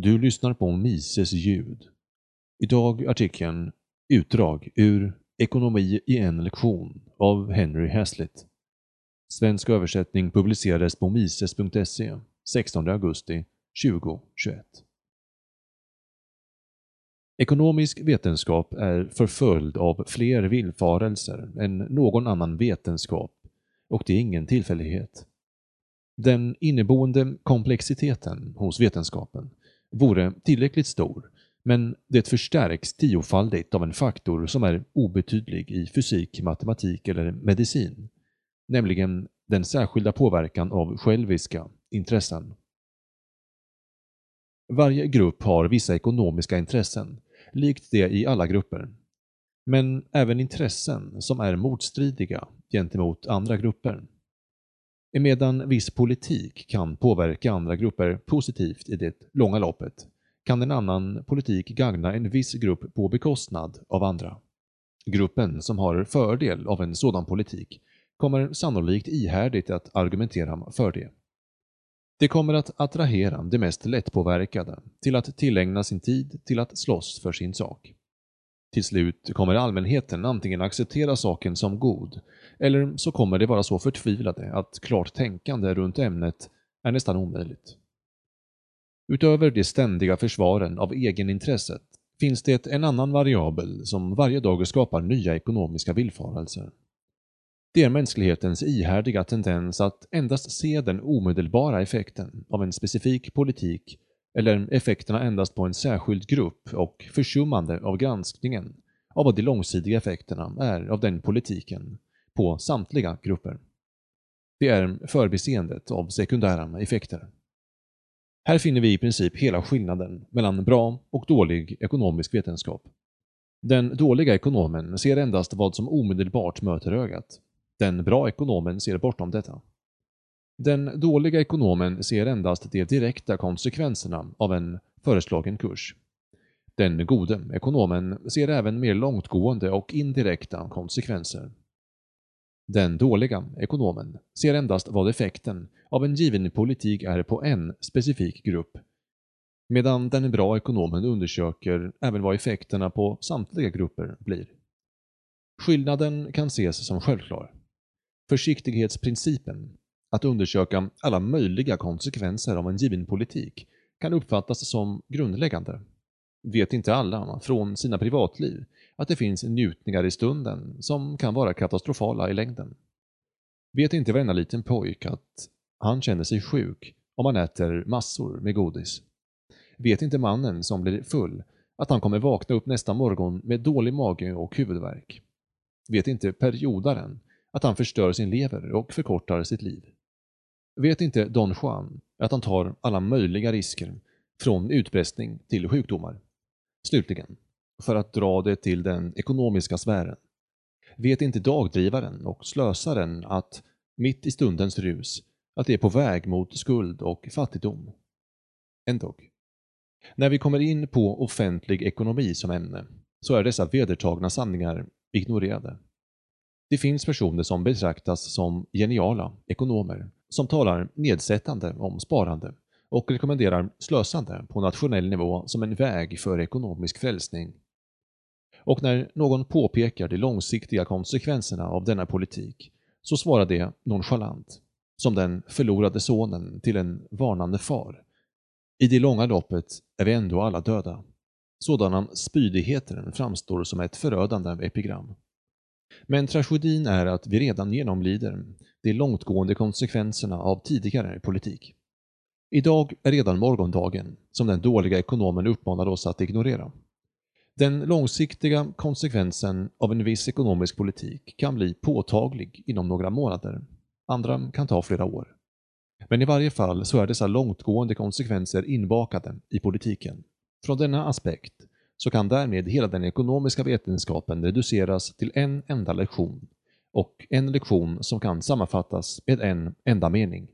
Du lyssnar på Mises ljud. Idag artikeln Utdrag ur Ekonomi i en lektion av Henry Hazlitt. Svensk översättning publicerades på mises.se 16 augusti 2021. Ekonomisk vetenskap är förföljd av fler villfarelser än någon annan vetenskap och det är ingen tillfällighet. Den inneboende komplexiteten hos vetenskapen vore tillräckligt stor, men det förstärks tiofaldigt av en faktor som är obetydlig i fysik, matematik eller medicin, nämligen den särskilda påverkan av själviska intressen. Varje grupp har vissa ekonomiska intressen, likt det i alla grupper. Men även intressen som är motstridiga gentemot andra grupper. Emedan viss politik kan påverka andra grupper positivt i det långa loppet, kan en annan politik gagna en viss grupp på bekostnad av andra. Gruppen som har fördel av en sådan politik kommer sannolikt ihärdigt att argumentera för det. Det kommer att attrahera de mest lättpåverkade till att tillägna sin tid till att slåss för sin sak. Till slut kommer allmänheten antingen acceptera saken som god, eller så kommer de vara så förtvivlade att klart tänkande runt ämnet är nästan omöjligt. Utöver de ständiga försvaren av egenintresset finns det en annan variabel som varje dag skapar nya ekonomiska villfarelser. Det är mänsklighetens ihärdiga tendens att endast se den omedelbara effekten av en specifik politik eller effekterna endast på en särskild grupp och försummande av granskningen av vad de långsiktiga effekterna är av den politiken på samtliga grupper. Det är förbiseendet av sekundära effekter. Här finner vi i princip hela skillnaden mellan bra och dålig ekonomisk vetenskap. Den dåliga ekonomen ser endast vad som omedelbart möter ögat. Den bra ekonomen ser bortom detta. Den dåliga ekonomen ser endast de direkta konsekvenserna av en föreslagen kurs. Den gode ekonomen ser även mer långtgående och indirekta konsekvenser. Den dåliga ekonomen ser endast vad effekten av en given politik är på en specifik grupp, medan den bra ekonomen undersöker även vad effekterna på samtliga grupper blir. Skillnaden kan ses som självklar. Försiktighetsprincipen, att undersöka alla möjliga konsekvenser av en given politik, kan uppfattas som grundläggande. Vet inte alla, från sina privatliv, att det finns njutningar i stunden som kan vara katastrofala i längden? Vet inte varenda liten pojk att han känner sig sjuk om han äter massor med godis? Vet inte mannen som blir full att han kommer vakna upp nästa morgon med dålig mage och huvudvärk? Vet inte periodaren att han förstör sin lever och förkortar sitt liv? Vet inte Don Juan att han tar alla möjliga risker, från utpressning till sjukdomar? Slutligen, för att dra det till den ekonomiska sfären. Vet inte dagdrivaren och slösaren att, mitt i stundens rus, att det är på väg mot skuld och fattigdom? Ändå. När vi kommer in på offentlig ekonomi som ämne, så är dessa vedertagna sanningar ignorerade. Det finns personer som betraktas som geniala ekonomer, som talar nedsättande om sparande och rekommenderar slösande på nationell nivå som en väg för ekonomisk frälsning. Och när någon påpekar de långsiktiga konsekvenserna av denna politik så svarar det nonchalant, som den förlorade sonen till en varnande far. I det långa loppet är vi ändå alla döda. Sådana spydigheter framstår som ett förödande epigram. Men tragedin är att vi redan genomlider de långtgående konsekvenserna av tidigare politik. Idag är redan morgondagen, som den dåliga ekonomen uppmanar oss att ignorera. Den långsiktiga konsekvensen av en viss ekonomisk politik kan bli påtaglig inom några månader. Andra kan ta flera år. Men i varje fall så är dessa långtgående konsekvenser inbakade i politiken. Från denna aspekt så kan därmed hela den ekonomiska vetenskapen reduceras till en enda lektion och en lektion som kan sammanfattas med en enda mening.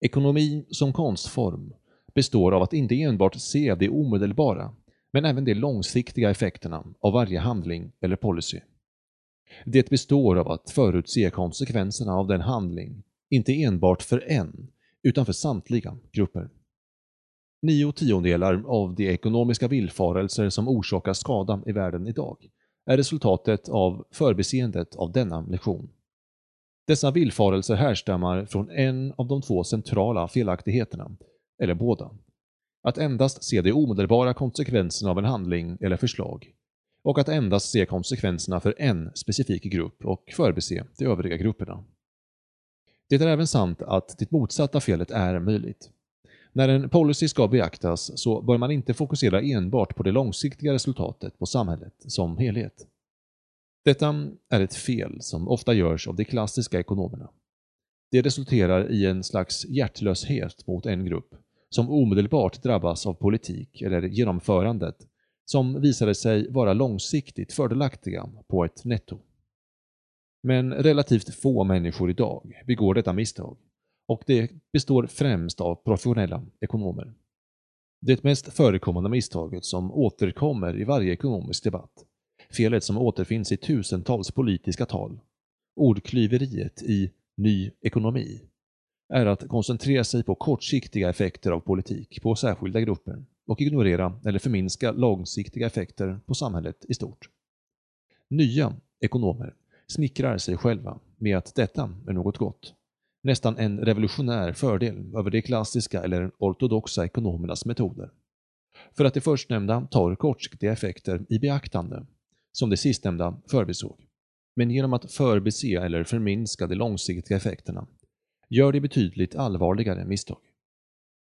Ekonomi som konstform består av att inte enbart se det omedelbara, men även de långsiktiga effekterna av varje handling eller policy. Det består av att förutse konsekvenserna av den handling, inte enbart för en, utan för samtliga grupper. Nio tiondelar av de ekonomiska villfarelser som orsakar skada i världen idag är resultatet av förbiseendet av denna lektion. Dessa villfarelser härstammar från en av de två centrala felaktigheterna, eller båda. Att endast se de omedelbara konsekvenserna av en handling eller förslag och att endast se konsekvenserna för en specifik grupp och förbise de övriga grupperna. Det är även sant att det motsatta felet är möjligt. När en policy ska beaktas så bör man inte fokusera enbart på det långsiktiga resultatet på samhället som helhet. Detta är ett fel som ofta görs av de klassiska ekonomerna. Det resulterar i en slags hjärtlöshet mot en grupp som omedelbart drabbas av politik eller genomförandet som visade sig vara långsiktigt fördelaktiga på ett netto. Men relativt få människor idag begår detta misstag och det består främst av professionella ekonomer. Det mest förekommande misstaget som återkommer i varje ekonomisk debatt, felet som återfinns i tusentals politiska tal, ordklyveriet i ny ekonomi, är att koncentrera sig på kortsiktiga effekter av politik på särskilda grupper och ignorera eller förminska långsiktiga effekter på samhället i stort. Nya ekonomer snickrar sig själva med att detta är något gott. Nästan en revolutionär fördel över de klassiska eller ortodoxa ekonomernas metoder. För att det förstnämnda tar kortsiktiga effekter i beaktande, som det sistnämnda förbisåg. Men genom att förbise eller förminska de långsiktiga effekterna gör de betydligt allvarligare misstag.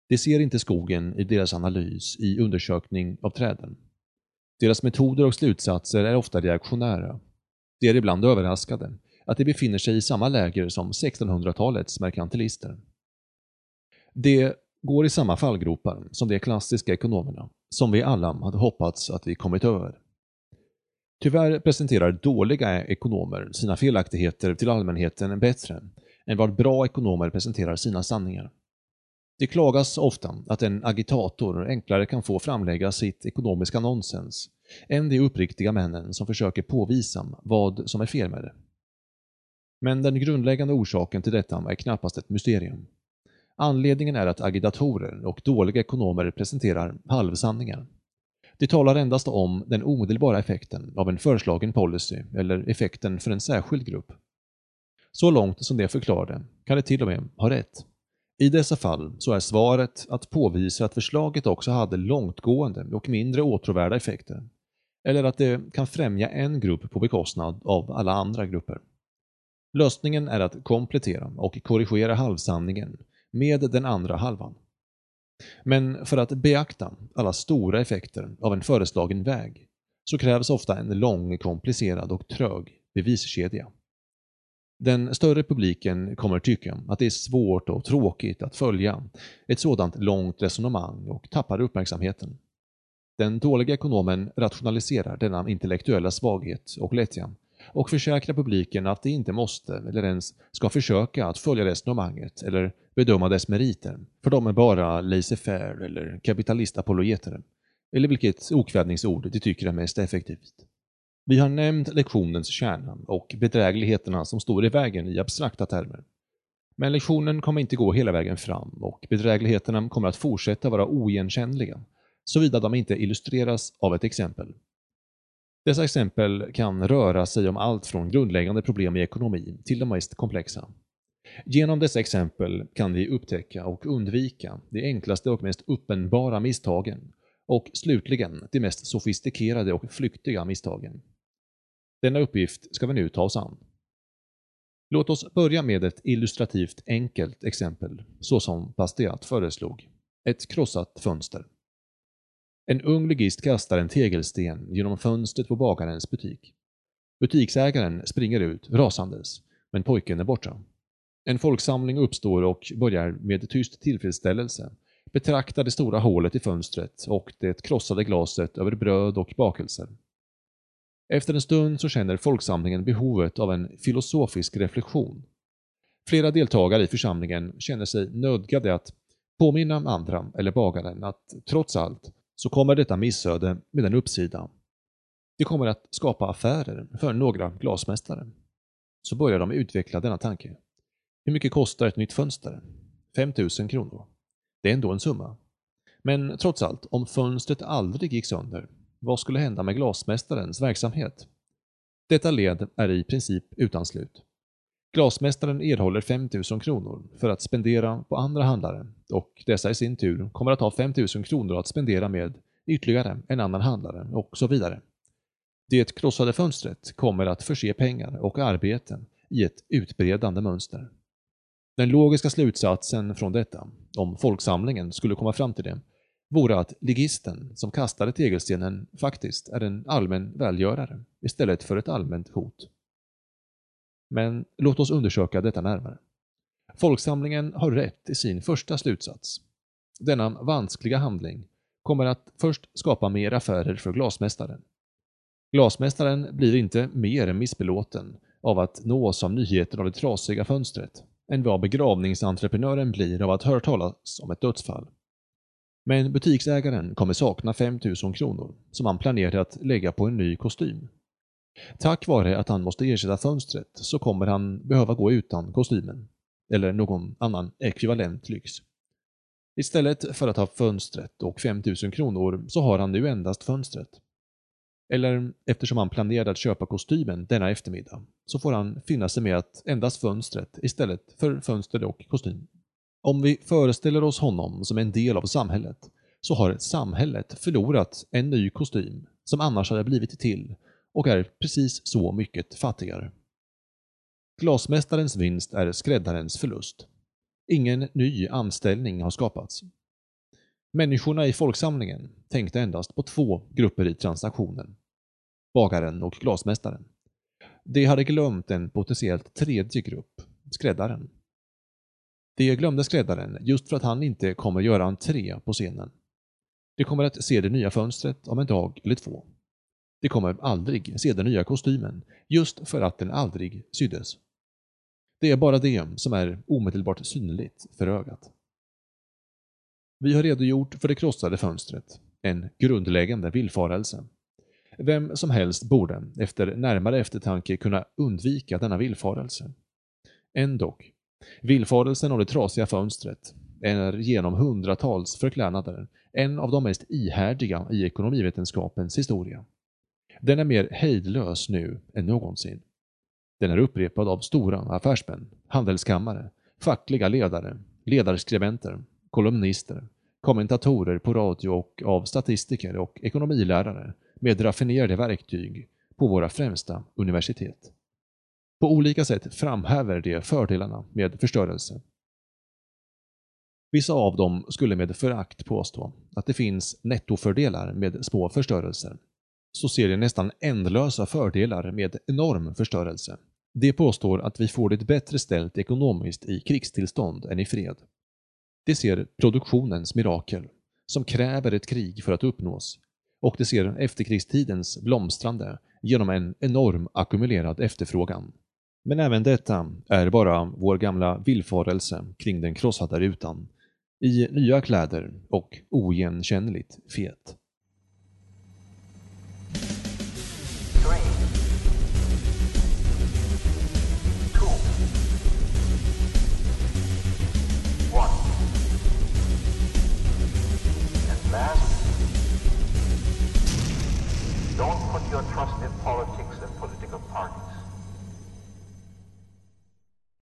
De ser inte skogen i deras analys i undersökning av träden. Deras metoder och slutsatser är ofta reaktionära. De är ibland överraskade att de befinner sig i samma läger som 1600-talets merkantilister. De går i samma fallgropar som de klassiska ekonomerna, som vi alla hade hoppats att vi kommit över. Tyvärr presenterar dåliga ekonomer sina felaktigheter till allmänheten bättre än vad bra ekonomer presenterar sina sanningar. Det klagas ofta att en agitator enklare kan få framlägga sitt ekonomiska nonsens än de uppriktiga männen som försöker påvisa vad som är fel med det. Men den grundläggande orsaken till detta är knappast ett mysterium. Anledningen är att agitatorer och dåliga ekonomer presenterar halvsanningar. De talar endast om den omedelbara effekten av en föreslagen policy eller effekten för en särskild grupp. Så långt som det förklarade kan de till och med ha rätt. I dessa fall så är svaret att påvisa att förslaget också hade långtgående och mindre åtråvärda effekter. Eller att det kan främja en grupp på bekostnad av alla andra grupper. Lösningen är att komplettera och korrigera halvsanningen med den andra halvan. Men för att beakta alla stora effekter av en föreslagen väg så krävs ofta en lång, komplicerad och trög beviskedja. Den större publiken kommer tycka att det är svårt och tråkigt att följa ett sådant långt resonemang och tappar uppmärksamheten. Den dåliga ekonomen rationaliserar denna intellektuella svaghet och lättja och försäkrar publiken att de inte måste eller ens ska försöka att följa resonemanget eller bedöma dess meriter, för de är bara laissez-faire eller kapitalistapologeter, eller vilket okvädningsord de tycker är mest effektivt. Vi har nämnt lektionens kärna och bedrägligheterna som står i vägen i abstrakta termer. Men lektionen kommer inte gå hela vägen fram och bedrägligheterna kommer att fortsätta vara oigenkännliga, såvida de inte illustreras av ett exempel. Dessa exempel kan röra sig om allt från grundläggande problem i ekonomin till de mest komplexa. Genom dessa exempel kan vi upptäcka och undvika de enklaste och mest uppenbara misstagen och slutligen de mest sofistikerade och flyktiga misstagen. Denna uppgift ska vi nu ta oss an. Låt oss börja med ett illustrativt enkelt exempel, så som Bastiat föreslog. Ett krossat fönster. En ung ligist kastar en tegelsten genom fönstret på bagarens butik. Butiksägaren springer ut rasandes, men pojken är borta. En folksamling uppstår och börjar med tyst tillfredsställelse betrakta det stora hålet i fönstret och det krossade glaset över bröd och bakelser. Efter en stund så känner folksamlingen behovet av en filosofisk reflektion. Flera deltagare i församlingen känner sig nödgade att påminna andra eller bagaren att trots allt så kommer detta missöde med en uppsida. Det kommer att skapa affärer för några glasmästare. Så börjar de utveckla denna tanke. Hur mycket kostar ett nytt fönster? 5000 kronor. Det är ändå en summa. Men trots allt, om fönstret aldrig gick sönder, vad skulle hända med glasmästarens verksamhet? Detta led är i princip utan slut. Glasmästaren erhåller 5000 kronor för att spendera på andra handlare och dessa i sin tur kommer att ha 5000 kronor att spendera med ytterligare en annan handlare och så vidare. Det krossade fönstret kommer att förse pengar och arbeten i ett utbredande mönster. Den logiska slutsatsen från detta, om folksamlingen skulle komma fram till det, vore att ligisten som kastade tegelstenen faktiskt är en allmän välgörare istället för ett allmänt hot. Men låt oss undersöka detta närmare. Folksamlingen har rätt i sin första slutsats. Denna vanskliga handling kommer att först skapa mer affärer för glasmästaren. Glasmästaren blir inte mer missbelåten av att nås av nyheten av det trasiga fönstret än vad begravningsentreprenören blir av att höra talas om ett dödsfall. Men butiksägaren kommer sakna 5000 kronor som han planerat att lägga på en ny kostym. Tack vare att han måste ersätta fönstret så kommer han behöva gå utan kostymen, eller någon annan ekvivalent lyx. Istället för att ha fönstret och 5000 kronor så har han nu endast fönstret. Eller eftersom han planerade att köpa kostymen denna eftermiddag så får han finna sig med att endast fönstret istället för fönster och kostym. Om vi föreställer oss honom som en del av samhället så har samhället förlorat en ny kostym som annars hade blivit till och är precis så mycket fattigare. Glasmästarens vinst är skräddarens förlust. Ingen ny anställning har skapats. Människorna i folksamlingen tänkte endast på två grupper i transaktionen. Bagaren och glasmästaren. De hade glömt en potentiellt tredje grupp, skräddaren. De glömde skräddaren just för att han inte kommer göra entré på scenen. De kommer att se det nya fönstret om en dag eller två. De kommer aldrig se den nya kostymen, just för att den aldrig syddes. Det är bara det som är omedelbart synligt för ögat. Vi har redogjort för det krossade fönstret, en grundläggande villfarelse. Vem som helst borde, efter närmare eftertanke, kunna undvika denna villfarelse. Ändock, villfarelsen av det trasiga fönstret är genom hundratals förklädnader en av de mest ihärdiga i ekonomivetenskapens historia. Den är mer hejdlös nu än någonsin. Den är upprepad av stora affärsmän, handelskammare, fackliga ledare, ledarskribenter, kolumnister, kommentatorer på radio och av statistiker och ekonomilärare med raffinerade verktyg på våra främsta universitet. På olika sätt framhäver de fördelarna med förstörelse. Vissa av dem skulle med förakt påstå att det finns nettofördelar med små förstörelser så ser de nästan ändlösa fördelar med enorm förstörelse. De påstår att vi får det bättre ställt ekonomiskt i krigstillstånd än i fred. De ser produktionens mirakel, som kräver ett krig för att uppnås, och de ser efterkrigstidens blomstrande genom en enorm ackumulerad efterfrågan. Men även detta är bara vår gamla villfarelse kring den krossade rutan, i nya kläder och oigenkännligt fet. your trust in politics and political parties.